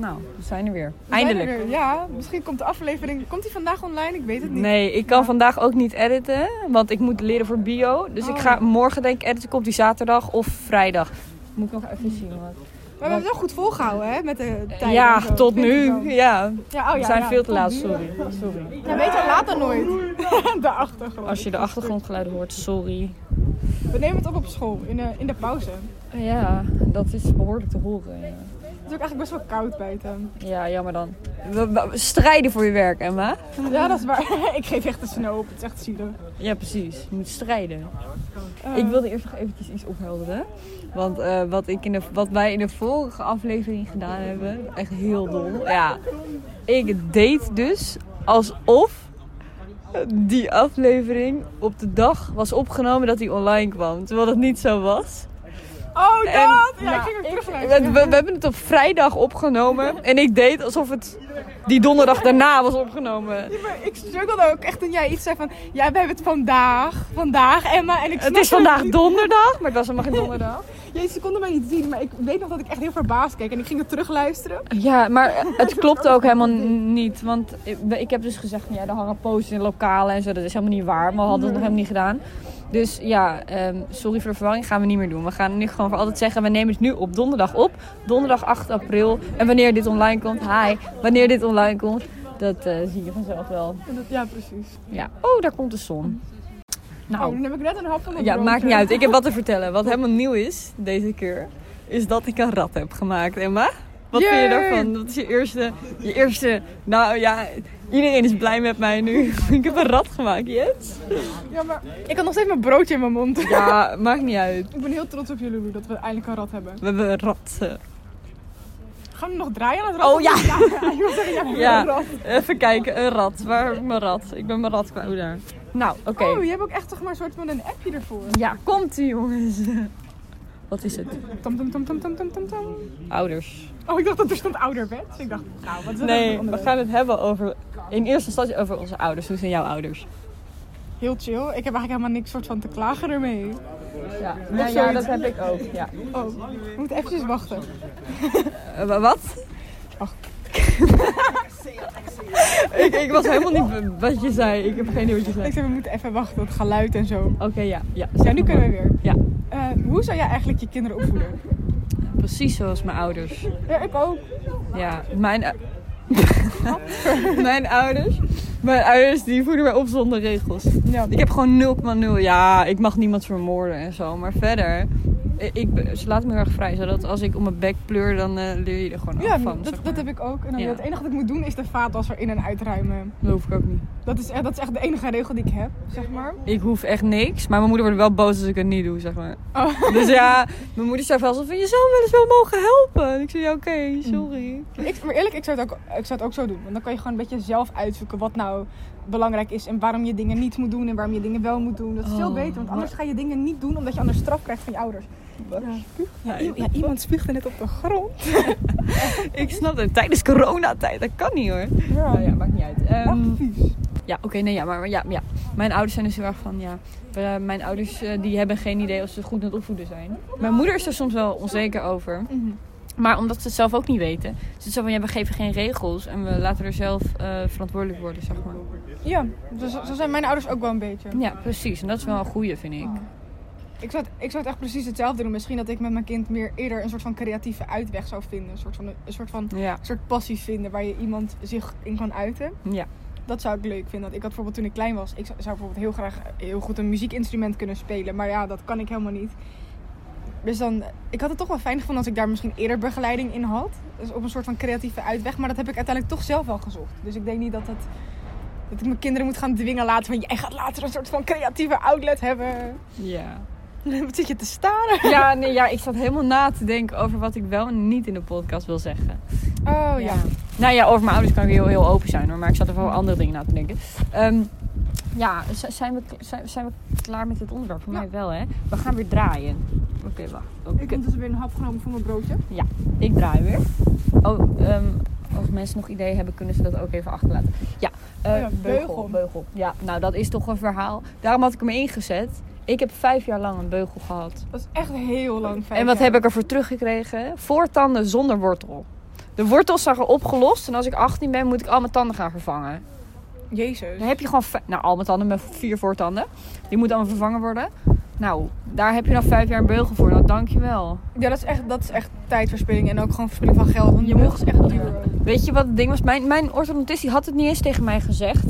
Nou, we zijn er weer. We er Eindelijk. weer. Ja, misschien komt de aflevering... Komt die vandaag online? Ik weet het niet. Nee, ik kan vandaag ook niet editen, want ik moet leren voor bio. Dus ik Oh. ga morgen denk ik editen, komt die zaterdag of vrijdag. Moet ik nog even zien. Wat... Maar we hebben het wel goed volgehouden, hè? Met de tijd. Ja, tot nu. Ja, Ja, oh, we zijn ja, veel te laat, sorry. sorry. Ja, je, later nooit. de achtergrond. Als je de achtergrondgeluiden hoort, sorry. We nemen het op op school, in de, in de pauze. Ja, dat is behoorlijk te horen. Ja, is ook eigenlijk best wel koud buiten. ja jammer dan. We, strijden voor je werk, Emma. Ja, dat is waar. ik geef echt de snoop. Het is echt zielig. Ja, precies. Je moet strijden. Eh, Ik wilde eerst nog eventjes iets ophelderen. Want eh, wat, ik in de, wat wij in de vorige aflevering gedaan hebben, echt heel dom. Ja, ik deed dus alsof die aflevering op de dag was opgenomen dat die online kwam. Terwijl dat niet zo was. Oh, dat! En- ja, ik ging er We, terugluisteren. we, we hebben het op vrijdag opgenomen. En ik deed alsof het die donderdag daarna was opgenomen. Maar ik struggelde ook echt toen jij iets zei van... Ja, we hebben het vandaag. Vandaag, Emma. En ik Het is vandaag niet. donderdag, maar het was helemaal geen donderdag. Jezus, ze konden mij niet zien. Maar ik weet nog dat ik echt heel verbaasd keek. En ik ging het terugluisteren. Ja, maar het klopt ook helemaal niet. Want ik- ik heb dus gezegd, ja, er hangen posters in lokalen en zo. Dat is helemaal niet waar. Maar we hadden het nog helemaal niet gedaan. Dus ja, ehm, sorry voor de verwarring. Gaan we niet meer doen. We gaan nu gewoon voor altijd zeggen, we nemen het nu op donderdag op. Donderdag 8 april. En wanneer dit online komt, hi. Wanneer dit online komt, dat eh, zie je vanzelf wel. Ja, precies. Ja. Oh, daar komt de zon. Oh, Nou, dan heb ik net een hap van mijn ja, broodje. maakt niet uit. Ik heb wat te vertellen. Wat helemaal nieuw is deze keer, is dat ik een rat heb gemaakt, Emma. Wat vind je daarvan? Dat is je eerste, je eerste... Nou ja, iedereen is blij met mij nu. ik heb een rat gemaakt, yes? Ja, maar ik had nog steeds mijn broodje in mijn mond. Ja, maakt niet uit. Ik ben heel trots op jullie Lou, dat we eindelijk een rat hebben. We hebben een rat. eh. Gaan we nog draaien aan het rat? Oh ja! ja. Rat. even kijken. Een rat. Waar heb ik mijn rat? Ik ben mijn rat kwijt. Oh, daar. Nou, oké. Oh, je hebt ook echt toch maar een soort van een appje ervoor. Ja, komt ie jongens. Wat is het? Tam tam tam tam tam tam tam tam. Ouders. Oh, ik dacht dat er stond ouderwets. Ik dacht, nou, wat is dat Nee, we gaan het hebben over... In eerste instantie over onze ouders. Hoe zijn jouw ouders? Heel chill. Ik heb eigenlijk helemaal niks soort van te klagen ermee. Ja, ja, ja, dat heb ik ook. Ja. Oh, we moeten eventjes wachten. Eh, wa- wat? Wacht. Ik, ik was helemaal niet wat je zei. Ik heb geen idee wat je zei. Ik zei, we moeten even wachten, het geluid en zo. Oké, ja. Ja, Ja, nu kunnen we weer. Ja, Eh, hoe zou jij eigenlijk je kinderen opvoeden? precies zoals mijn ouders. Ja, ik ook. Ja, mijn... mijn ouders... Mijn ouders die voeden mij op zonder regels. Ja. Ik heb gewoon 0,0. Ja, ik mag niemand vermoorden en zo. Maar verder... Ik, ik- ze laten me heel erg vrij. Zodat als ik om mijn bek pleur, dan eh, leer je er gewoon Ja, af van. dat, dat heb ik ook. En dan Ja. Het enige wat ik moet doen is de vaatwasser in- en uitruimen. Dat hoef ik ook niet. Dat is, echt- dat is echt de enige regel die ik heb, zeg maar. Ik hoef echt niks. Maar mijn moeder wordt wel boos als ik het niet doe, zeg maar. Oh. Dus ja, mijn moeder zei wel zo van, je zou me wel eens wel mogen helpen. En ik zei, ja, oké, sorry. Ik, maar eerlijk, ik zou, het ook, ik zou het ook zo doen. Want dan kan je gewoon een beetje zelf uitzoeken wat nou belangrijk is. En waarom je dingen niet moet doen en waarom je dingen wel moet doen. Dat is veel Oh, beter, want anders ga je dingen niet doen omdat je anders straf krijgt van je ouders. Ja, I- ja, iemand spuugde net op de grond. ik snap het. Tijdens coronatijd, dat kan niet hoor. Ja, Nou ja, maakt niet uit. Vies. ja, oké, nee, ja, maar ja, ja. Mijn ouders zijn dus heel erg van, ja. mijn ouders eh, die hebben geen idee of ze goed aan het opvoeden zijn. Mijn moeder is er soms wel onzeker over. Mhm. Maar omdat ze het zelf ook niet weten. Is het zo van, ja, we geven geen regels. En we laten er zelf eh, verantwoordelijk worden, zeg maar. Ja, dus zo zijn mijn ouders ook wel een beetje. Ja, precies. En dat is wel een goeie, vind ik. Ik zou, het, ik zou het echt precies hetzelfde doen. Misschien dat ik met mijn kind meer eerder een soort van creatieve uitweg zou vinden. Een soort van, een soort van Ja, een soort passie vinden waar je iemand zich in kan uiten. ja. Dat zou ik leuk vinden. Want ik had bijvoorbeeld toen ik klein was, ik zou zou bijvoorbeeld heel graag heel goed een muziekinstrument kunnen spelen. Maar ja, dat kan ik helemaal niet. Dus dan, ik had het toch wel fijn gevonden als ik daar misschien eerder begeleiding in had. Dus op een soort van creatieve uitweg. Maar dat heb ik uiteindelijk toch zelf wel gezocht. Dus ik denk niet dat, het, dat ik mijn kinderen moet gaan dwingen laten. Van jij gaat later een soort van creatieve outlet hebben. Ja. Wat zit je te staren? Ja, nee, ja, ik zat helemaal na te denken over wat ik wel en niet in de podcast wil zeggen. Oh ja. Nou ja, over mijn ouders kan ik heel, heel open zijn hoor. Maar ik zat er wel andere dingen na te denken. Ehm, ja, zijn we, zijn, zijn we klaar met dit onderwerp? Voor Ja. mij wel hè. We gaan weer draaien. Oké, wacht. Oh, Ik heb dus weer een hap genomen voor mijn broodje. Ik draai weer. Oh, ehm, als mensen nog ideeën hebben, kunnen ze dat ook even achterlaten. Ja, Oh ja, beugel. beugel. Ja, nou dat is toch een verhaal. Daarom had ik hem ingezet. Ik heb vijf jaar lang een beugel gehad. Dat is echt heel lang. en wat heb ik ervoor teruggekregen? Voortanden zonder wortel. De wortels zijn opgelost. En als ik 18 ben, moet ik al mijn tanden gaan vervangen. Jezus. Dan heb je gewoon... Nou, al mijn tanden met vier voortanden. Die moeten allemaal vervangen worden. Nou, daar heb je dan vijf jaar een beugel voor. Nou, dankjewel. Ja, dat is echt, dat is echt tijdverspilling en ook gewoon verspilling van geld. Want je is echt duur. Weet je wat het ding was? Mijn, mijn orthodontist had het niet eens tegen mij gezegd.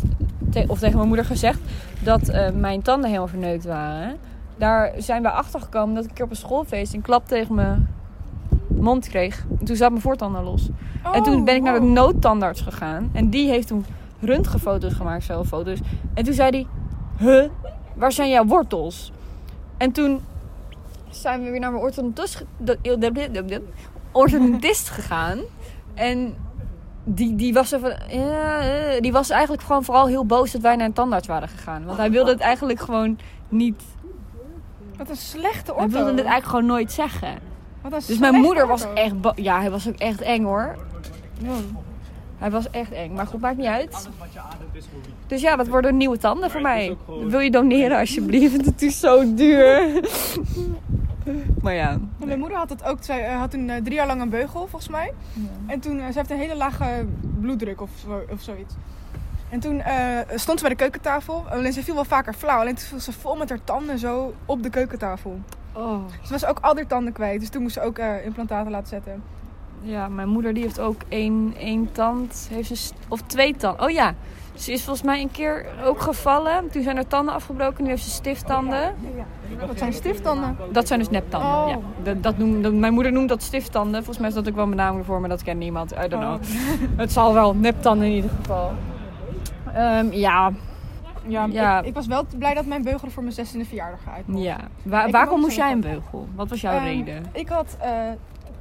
Te- of tegen mijn moeder gezegd. Dat eh, mijn tanden helemaal verneukt waren. Daar zijn we achter gekomen dat ik een keer op een schoolfeest een klap tegen mijn mond kreeg. En toen zat mijn voortanden los. en toen ben ik naar de wow. noodtandarts gegaan. En die heeft toen röntgenfoto's gemaakt, zelf foto's. En toen zei hij, huh, waar zijn jouw wortels? En toen zijn we weer naar mijn orthodontist, orthodontist gegaan. En die, die, was er van, ja, eh, die was eigenlijk gewoon vooral heel boos dat wij naar een tandarts waren gegaan. Want hij wilde het eigenlijk gewoon niet... Wat een slechte Hij orto. wilde het eigenlijk gewoon nooit zeggen. Wat een Dus mijn moeder was echt... Ja, hij was ook echt eng hoor. Ja. Hij was echt eng. Maar goed, maakt niet uit. Dus ja, dat worden nieuwe tanden voor mij. Wil je doneren alsjeblieft? Het is zo duur. Maar ja. Mijn moeder had het ook. Zij eh, had toen eh, drie jaar lang een beugel, volgens mij. En toen, eh, ze heeft een hele lage bloeddruk of, of zoiets. En toen eh, stond ze bij de keukentafel. Alleen ze viel wel vaker flauw. Alleen toen viel ze vol met haar tanden zo op de keukentafel. Oh. Ze was ook al haar tanden kwijt. Dus toen moest ze ook implantaten laten zetten. Ja, mijn moeder die heeft ook één, één tand. Heeft ze, of twee tanden. Oh ja. Ze is volgens mij een keer ook gevallen. Toen zijn haar tanden afgebroken. Nu heeft ze stifttanden. Dat zijn stifttanden. Dat zijn dus neptanden. Oh. Ja. Dat, mijn moeder noemt dat stifttanden. Volgens mij is dat ook wel een benaming voor, maar dat kent niemand. I don't know. Oh. Het zal wel neptanden in ieder geval. Ehm, ja, Ja, Ja. Ik, ik was wel blij dat mijn beugel er voor mijn 16e verjaardag uit mocht. ja. Waarom moest jij een beugel? Wat was jouw Ehm, reden? Ik had... eh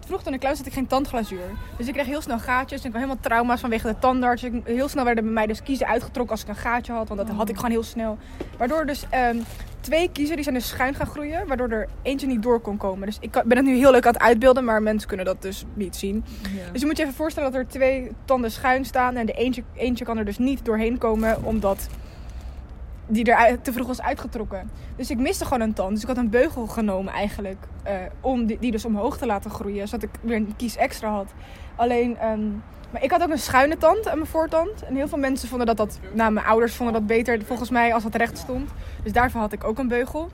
vroeg toen ik klein was, had ik geen tandglazuur. Dus ik kreeg heel snel gaatjes. En ik had helemaal trauma's vanwege de tandarts. Ik, heel snel werden bij mij dus kiezen uitgetrokken als ik een gaatje had. Want dat had ik gewoon heel snel. Waardoor dus ehm, twee kiezen die zijn dus schuin gaan groeien. Waardoor er eentje niet door kon komen. Dus ik ben het nu heel leuk aan het uitbeelden. Maar mensen kunnen dat dus niet zien. Dus je moet je even voorstellen dat er twee tanden schuin staan. En de eentje, eentje kan er dus niet doorheen komen. Omdat die er te vroeg was uitgetrokken. Dus ik miste gewoon een tand. Dus ik had een beugel genomen eigenlijk. eh, om die, dus omhoog te laten groeien. Zodat ik weer een kies extra had. Alleen... ehm, maar ik had ook een schuine tand aan mijn voortand. En heel veel mensen vonden dat dat... Nou, mijn ouders vonden dat beter volgens mij als het recht stond. Dus daarvoor had ik ook een beugel.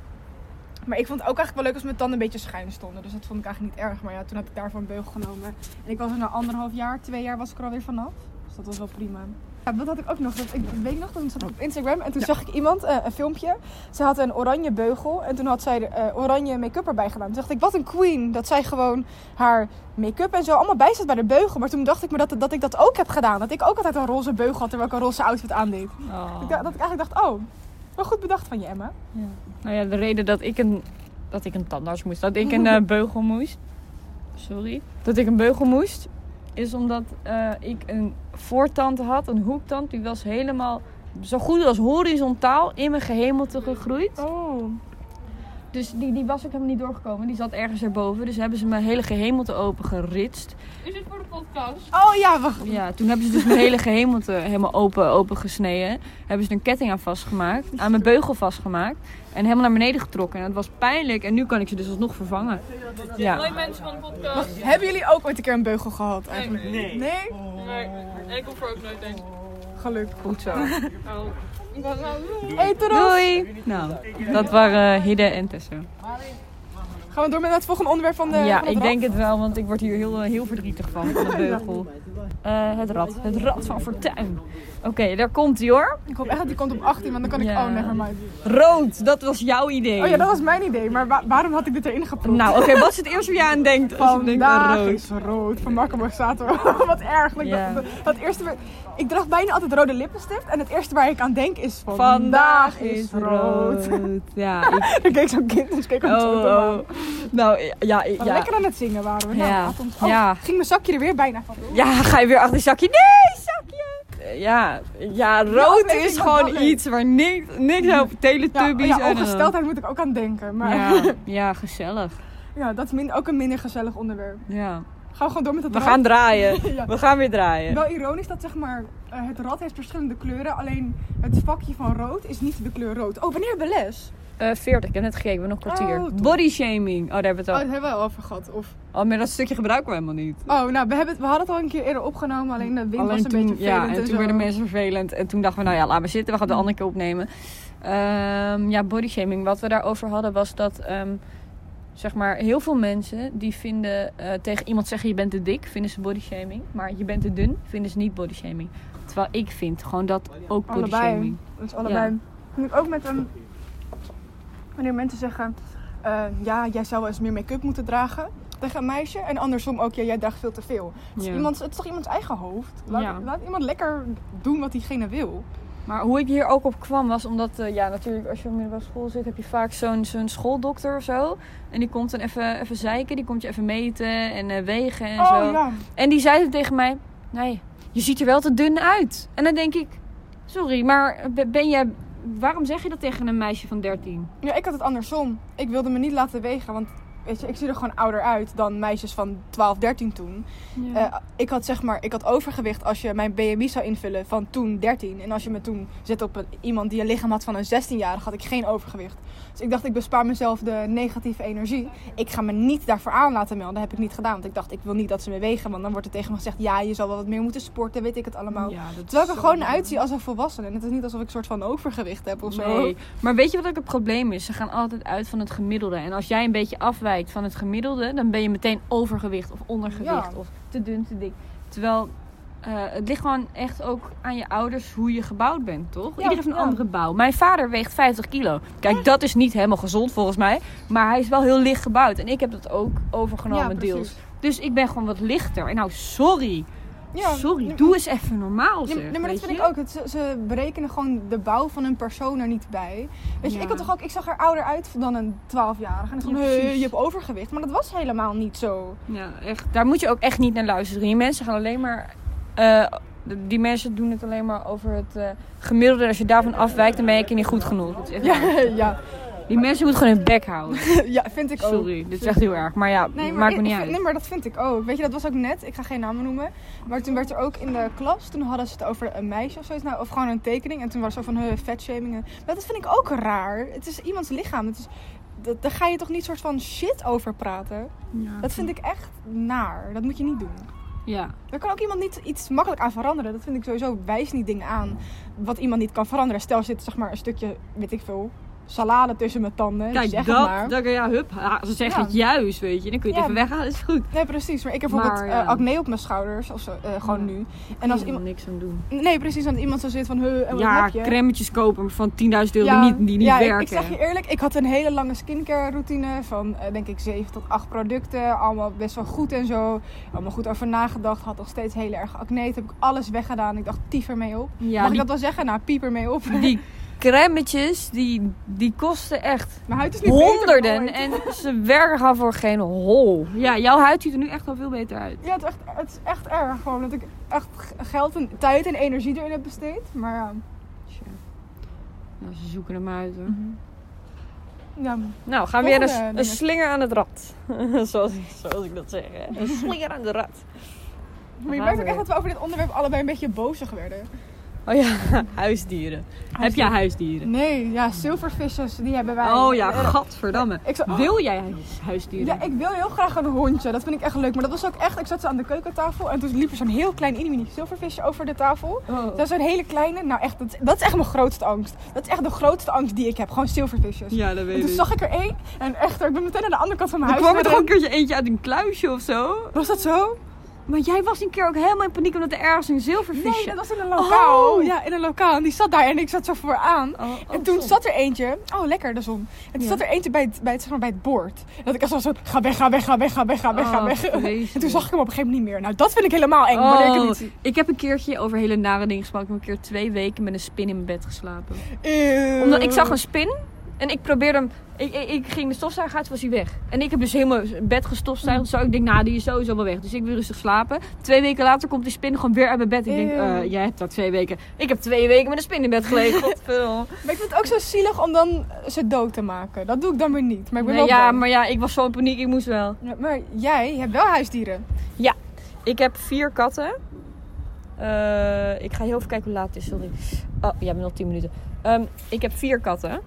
Maar ik vond het ook eigenlijk wel leuk als mijn tanden een beetje schuin stonden. Dus dat vond ik eigenlijk niet erg. Maar ja, toen had ik daarvoor een beugel genomen. En ik was er na anderhalf jaar, twee jaar was ik er alweer vanaf. Dus dat was wel prima. Ja, dat had ik ook nog. Dat, ik weet nog, toen zat ik op Instagram en toen zag ik iemand, eh, een filmpje. Ze had een oranje beugel en toen had zij eh, oranje make-up erbij gedaan. Toen dacht ik, wat een queen. Dat zij gewoon haar make-up en zo allemaal bij zat bij de beugel. Maar toen dacht ik me dat, dat ik dat ook heb gedaan. Dat ik ook altijd een roze beugel had terwijl ik een roze outfit aandeed. Oh. Dat ik eigenlijk dacht, oh, wel goed bedacht van je Emma. Nou ja, de reden dat ik een, dat ik een tandarts moest, dat ik een eh, beugel moest. Sorry. Dat ik een beugel moest, is omdat eh, ik een voortand had, een hoektand. Die was helemaal zo goed als horizontaal in mijn gehemelte gegroeid. Oh. Dus die, die was ook helemaal niet doorgekomen. Die zat ergens erboven. Dus hebben ze mijn hele gehemelte open geritst. Is dit voor de podcast? Oh ja, wacht. Ja, toen hebben ze dus mijn hele gehemelte helemaal open, open gesneden. Hebben ze er een ketting aan vastgemaakt. Aan mijn beugel vastgemaakt. En helemaal naar beneden getrokken. En dat was pijnlijk. En nu kan ik ze dus alsnog vervangen. Ja. Hoi mensen van de podcast. Hebben jullie ook ooit een keer een beugel gehad eigenlijk? Nee. Nee? Nee, en ik hoef er ook nooit een. Geluk. Goed zo. Oh. Hey. Doei! Nou, dat waren Hidde en Tessa. Gaan we door met het volgende onderwerp van de Ja, van ik denk het wel, want ik word hier heel, heel verdrietig van, van de beugel. Eh, het rad. Het rad van Fortuin. Oké, daar komt hij hoor. Ik hoop echt dat die komt op 18, want dan kan ik... Ja. Oh, nevermind. Rood, dat was jouw idee. Oh ja, dat was mijn idee. Maar wa- waarom had ik dit erin geproefd? Nou, oké, wat is het eerste waar je aan denkt je denkt Vandaag rood? is rood. Van Marco Borsato. Wat erg. Ja. dat eerste, ik draag bijna altijd rode lippenstift. En het eerste waar ik aan denk is... Vandaag is rood. Ja, ik... Dan keek zo'n kind, dus keek Oh, oh. Nou, ja, Wat ja. lekker aan het zingen waren we. Nou, Ja. ons... Oh, Ja. ging mijn zakje er weer bijna van. Ja, ga je weer achter je zakje? Nee, zakje! Eh, Ja, ja rood is gewoon iets waar niks, niks over Ja, teletubbies ja, en... ongesteldheid moet ik ook aan denken. Maar ja, Ja, ja, gezellig. dat is min- ook een minder gezellig onderwerp. Ja. Gaan we gewoon door met het We gaan draaien. Ja. We gaan weer draaien. Wel ironisch dat zeg maar, het rad heeft verschillende kleuren. Alleen het vakje van rood is niet de kleur rood. Oh, wanneer hebben we les? Eh 40, ik heb net we hebben nog een kwartier. Oh, top. Body shaming. Oh, daar hebben we Oh, het al. hebben we al over gehad. Of... Oh, maar dat stukje gebruiken we helemaal niet. Oh, nou, we, hebben het, we hadden het al een keer eerder opgenomen. Alleen de wind was een toen, beetje ja, vervelend en toen zo. werden mensen vervelend. En toen dachten we, nou ja, laat maar zitten. We gaan het de andere keer opnemen. Ehm, ja, bodyshaming. Wat we daarover hadden was dat, ehm, zeg maar, heel veel mensen die vinden eh, tegen iemand zeggen je bent te dik, vinden ze bodyshaming. Maar je bent te dun, vinden ze niet bodyshaming. Terwijl ik vind gewoon dat ook Allebei. bodyshaming. Dat is allebei. Vind ik ook met een... Wanneer mensen zeggen... eh, ja, jij zou wel eens meer make-up moeten dragen tegen een meisje. En andersom ook, ja, jij draagt veel te veel. Het is, Ja. iemands, het is toch iemands eigen hoofd? Laat, Ja. laat iemand lekker doen wat diegene wil. Maar hoe ik hier ook op kwam was omdat, eh, ja, natuurlijk als je op middelbare school zit, heb je vaak zo'n zo'n schooldokter of zo. En die komt dan even, even zeiken, die komt je even meten en eh, wegen en oh zo. ja. En die zei tegen mij: Nee, je ziet er wel te dun uit. En dan denk ik: Sorry, maar be- ben jij. Waarom zeg je dat tegen een meisje van 13? Ja, ik had het andersom. Ik wilde me niet laten wegen, want weet je, ik zie er gewoon ouder uit dan meisjes van 12, 13 toen. Eh, ik had zeg maar, ik had overgewicht als je mijn BMI zou invullen van toen 13. En als je me toen zet op een, iemand die een lichaam had van een 16-jarige, had ik geen overgewicht. Dus ik dacht, ik bespaar mezelf de negatieve energie. Ik ga me niet daarvoor aan laten melden. Dat heb ik niet gedaan. Want ik dacht, ik wil niet dat ze me wegen. Want dan wordt er tegen me gezegd, ja, je zal wel wat meer moeten sporten, weet ik het allemaal. Ja, dat Terwijl ik er gewoon uitzie als een volwassene. En het is niet alsof ik een soort van overgewicht heb of zo. Nee, maar weet je wat ook het probleem is? Ze gaan altijd uit van het gemiddelde. En als jij een beetje afwijkt van het gemiddelde, dan ben je meteen overgewicht of ondergewicht Ja. of te dun, te dik. Terwijl eh, het ligt gewoon echt ook aan je ouders hoe je gebouwd bent, toch? Ja, Iedereen heeft een ja. andere bouw. Mijn vader weegt 50 kilo. Kijk, dat is niet helemaal gezond volgens mij. Maar hij is wel heel licht gebouwd. En ik heb dat ook overgenomen Ja, deels. Dus ik ben gewoon wat lichter. En nou, sorry. Ja, sorry, doe eens even normaal zeg. nee, maar dat vind je? ik ook. Het, ze, ze berekenen gewoon de bouw van een persoon er niet bij. Weet je, ik had toch ook, ik zag er ouder uit dan een 12-jarige. En ik Ja, precies. je hebt overgewicht. Maar dat was helemaal niet zo. Ja, echt. Daar moet je ook echt niet naar luisteren. Die mensen gaan alleen maar. eh, die mensen doen het alleen maar over het eh, gemiddelde. Als je daarvan afwijkt, dan ben je niet goed genoeg. Dat is echt Ja, ja, Die mensen moeten gewoon hun bek houden. ja, vind ik ook. Sorry, dit is echt heel erg. Maar ja, Nee, maar, maakt me niet ik- uit. Nee, maar dat vind ik ook. Weet je, dat was ook net. Ik ga geen namen noemen. Maar toen werd er ook in de klas. Toen hadden ze het over een meisje of zoiets. Nou, of gewoon een tekening. En toen was zo van uh, vetshaming. Maar dat vind ik ook raar. Het is iemands lichaam. Het is, dat, daar ga je toch niet soort van shit over praten. Ja. Dat vind ik echt naar. Dat moet je niet doen. Ja. Daar kan ook iemand niet iets makkelijk aan veranderen. Dat vind ik sowieso. Wijs niet dingen aan wat iemand niet kan veranderen. Stel, er zit zeg maar een stukje, weet ik veel, salade tussen mijn tanden. Kijk, zeg dat, maar. dat, ja, hup. Ja, ze zeggen Ja. het juist, weet je. Dan kun je het Ja. even weghalen, is goed. Nee, precies. Maar ik heb bijvoorbeeld ja. eh, acne op mijn schouders. Of zo, eh, gewoon Ja. nu. En als iemand... niks aan doen. Nee, precies. Want iemand zo zit van, huh, en wat Ja, heb je? crèmetjes kopen van 10.000 euro Ja, die niet, die niet ja, ik- werken. Ik, zeg je eerlijk, ik had een hele lange skincare routine van eh, denk ik 7 tot 8 producten. Allemaal best wel goed en zo. Allemaal goed over nagedacht. Had nog steeds heel erg acne. Toen heb ik alles weggedaan. Ik dacht, tief ermee op. ja, Mag die, ik dat wel zeggen? Nou, piep ermee op. die crèmetjes, die, die kosten echt Mijn huid is niet beter dan honderden. ooit. En ze werken gewoon voor geen hol. Ja, jouw huid ziet er nu echt wel veel beter uit. Ja, het is, echt, het is echt erg gewoon dat ik echt geld en tijd en energie erin heb besteed. Maar ja, Tja. Nou, ze zoeken hem uit hoor. ja Nou, gaan we weer een, een slinger aan het rad. zoals, zoals ik dat zeg. Hè. Een slinger aan de rad. maar je merkt ook echt dat we over dit onderwerp allebei een beetje bozig werden. Oh ja, huisdieren. Heb jij huisdieren? Nee, ja, zilvervisjes, die hebben wij. Oh ja, Eh, gadverdamme. Ik zou, Wil jij huis- huisdieren? Ja, ik wil heel graag een hondje. Dat vind ik echt leuk. Maar dat was ook echt... Ik zat zo aan de keukentafel en toen liep er zo'n heel klein mini zilvervisje over de tafel. Oh. Dat is zo'n hele kleine. Nou echt, dat, dat is echt mijn grootste angst. Dat is echt de grootste angst die ik heb. Gewoon zilvervisjes. Ja, dat en weet toen ik. zag ik er één. En echt, ik ben meteen naar de andere kant van mijn Er huis kwam er toch een keertje eentje uit een kluisje of zo? Was dat zo? Maar jij was een keer ook helemaal in paniek omdat er ergens een zilvervisje... Nee, dat was in een lokaal. Oh. Ja, in een lokaal. En die zat daar en ik zat zo vooraan. Oh, oh, En toen zat er eentje, oh lekker de zon. En toen Ja. zat er eentje bij het, bij het, zeg maar, bij het bord. Dat ik echt zo, ga weg, ga weg, ga weg, ga weg, ga weg, ga Oh, weg. vreselijk. En toen zag ik hem op een gegeven moment niet meer. Nou, dat vind ik helemaal eng, wanneer ik niet ik heb een keertje over hele nare dingen gesproken. Ik heb een keer twee weken met een spin in mijn bed geslapen. Eeuw. Omdat ik zag een spin en ik probeerde hem... Ik, ik, ik ging de stofzuiger uit, was hij weg. En ik heb dus helemaal bed gestofzuigd. Zo, ik denk, nou, die is sowieso wel weg. Dus ik wil rustig slapen. Twee weken later komt die spin gewoon weer uit mijn bed. Ik denk, eh, jij hebt dat twee weken. Ik heb twee weken met een spin in bed gelegen. Godverdomme. Maar ik vind het ook zo zielig om dan ze dood te maken. Dat doe ik dan weer niet. Maar ik ben Nee, wel ja, bang. maar ja, ik was zo in paniek. Ik moest wel. Ja, maar jij hebt wel huisdieren. Ik heb vier katten. Eh, ik ga heel even kijken hoe laat het is, sorry. Oh, jij bent nog 10 minuten. Ehm, ik heb vier katten.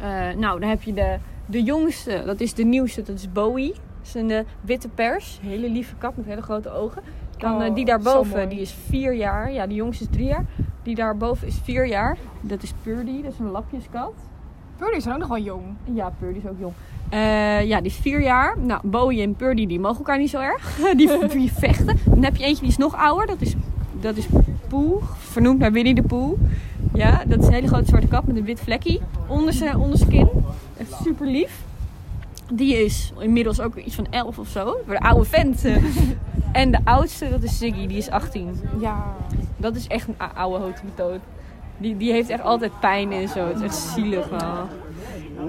Eh, nou, dan heb je de, de jongste, dat is de nieuwste, dat is Bowie. Dat is een eh, witte pers, hele lieve kat met hele grote ogen. Dan Oh, die daarboven, die is vier jaar. Ja, die jongste is drie jaar. Die daarboven is vier jaar. Dat is Purdy, dat is een lapjeskat. Purdy is ook nog wel jong. Ja, Purdy is ook jong. Ja, die is vier jaar. Nou, Bowie en Purdy die mogen elkaar niet zo erg. die, die vechten. Dan heb je eentje die is nog ouder. Dat is, dat is Vernoemd naar Winnie de Poe. Ja, dat is een hele grote zwarte kat met een wit vlekje onder zijn, onder zijn kin. Echt super lief. Die is inmiddels ook iets van elf of zo. Voor de oude vent. eh. en de oudste, dat is Ziggy, die is 18. Ja. Dat is echt een oude hotemetoot. Die, die heeft echt altijd pijn en zo. Het is echt zielig wel.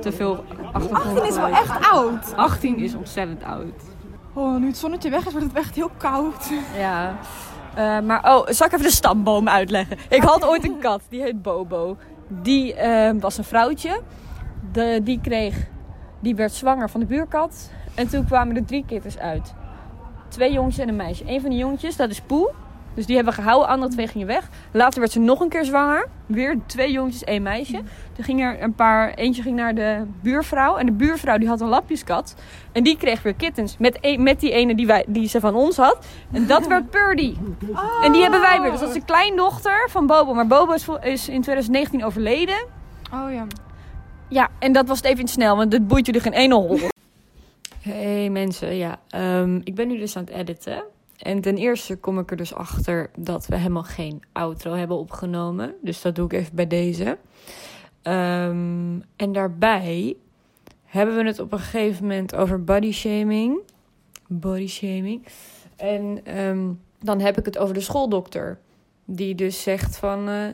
Te veel achtergrond. 18 is wel echt oud. 18 is ontzettend oud. Oh, nu het zonnetje weg is, wordt het echt heel koud. Ja. Eh, maar oh, zal ik even de stamboom uitleggen? Ik had ooit een kat, die heet Bobo. Die eh, was een vrouwtje. De, die kreeg, die werd zwanger van de buurkat. En toen kwamen er drie kittens uit. Twee jongetjes en een meisje. Een van die jongetjes, dat is Poe. Dus die hebben we gehouden, andere twee gingen weg. Later werd ze nog een keer zwanger. Weer twee jongetjes, één meisje. Toen ging er een paar, eentje ging naar de buurvrouw. En de buurvrouw die had een lapjeskat. En die kreeg weer kittens. Met, een- met die ene die, wij, die ze van ons had. En dat werd Purdy. En die hebben wij weer. Dus dat is de kleindochter van Bobo. Maar Bobo is, is in 2019 overleden. Oh ja. Ja, en dat was het even snel, want dit boeit jullie geen ene hol. Hey mensen, ja. ehm, ik ben nu dus aan het editen. En ten eerste kom ik er dus achter dat we helemaal geen outro hebben opgenomen. Dus dat doe ik even bij deze. Ehm, en daarbij hebben we het op een gegeven moment over body shaming. Body shaming. En ehm, dan heb ik het over de schooldokter. Die dus zegt van eh,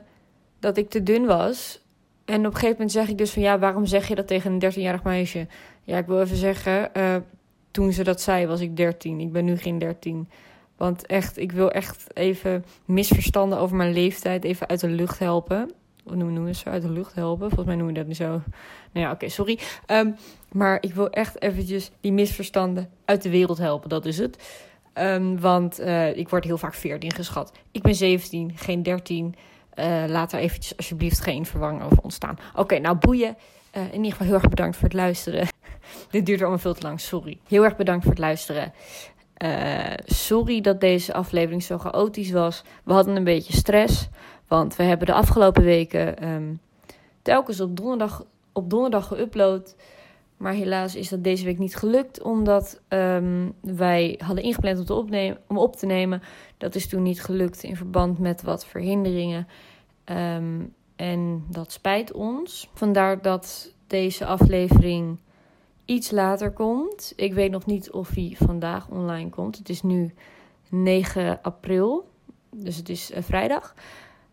dat ik te dun was. En op een gegeven moment zeg ik dus van ja, waarom zeg je dat tegen een 13-jarig meisje? Ja, ik wil even zeggen, eh, toen ze dat zei was ik 13. Ik ben nu geen 13. Want echt, ik wil echt even misverstanden over mijn leeftijd even uit de lucht helpen. Hoe noemen we zo? Uit de lucht helpen? Volgens mij noemen we dat niet zo. Nou ja, oké, sorry. Ehm, maar ik wil echt eventjes die misverstanden uit de wereld helpen. Dat is het. Ehm, want eh, ik word heel vaak 14 geschat. Ik ben 17, geen 13. Eh, laat er eventjes alsjeblieft geen verwarring over ontstaan. Oké, nou boeien. Eh, in ieder geval heel erg bedankt voor het luisteren. Dit duurt allemaal veel te lang, sorry. Heel erg bedankt voor het luisteren. Eh, sorry dat deze aflevering zo chaotisch was. We hadden een beetje stress. Want we hebben de afgelopen weken ehm, telkens op donderdag, op donderdag geüpload. Maar helaas is dat deze week niet gelukt. Omdat ehm, wij hadden ingepland om, te opnemen, om op te nemen. Dat is toen niet gelukt in verband met wat verhinderingen. Ehm, en dat spijt ons. Vandaar dat deze aflevering iets later komt. Ik weet nog niet of hij vandaag online komt. Het is nu 9 april. Dus het is eh, vrijdag.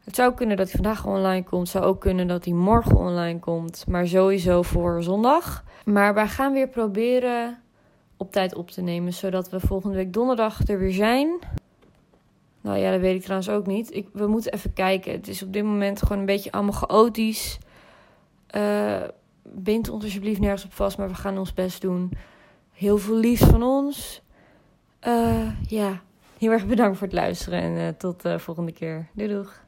Het zou kunnen dat hij vandaag online komt. Zou ook kunnen dat hij morgen online komt. Maar sowieso voor zondag. Maar wij gaan weer proberen op tijd op te nemen. Zodat we volgende week donderdag er weer zijn. Nou ja, dat weet ik trouwens ook niet. Ik, we moeten even kijken. Het is op dit moment gewoon een beetje allemaal chaotisch. Eh bind ons alsjeblieft nergens op vast, maar we gaan ons best doen. Heel veel liefs van ons. Eh, ja, heel erg bedankt voor het luisteren en eh, tot de volgende keer. Doei doeg.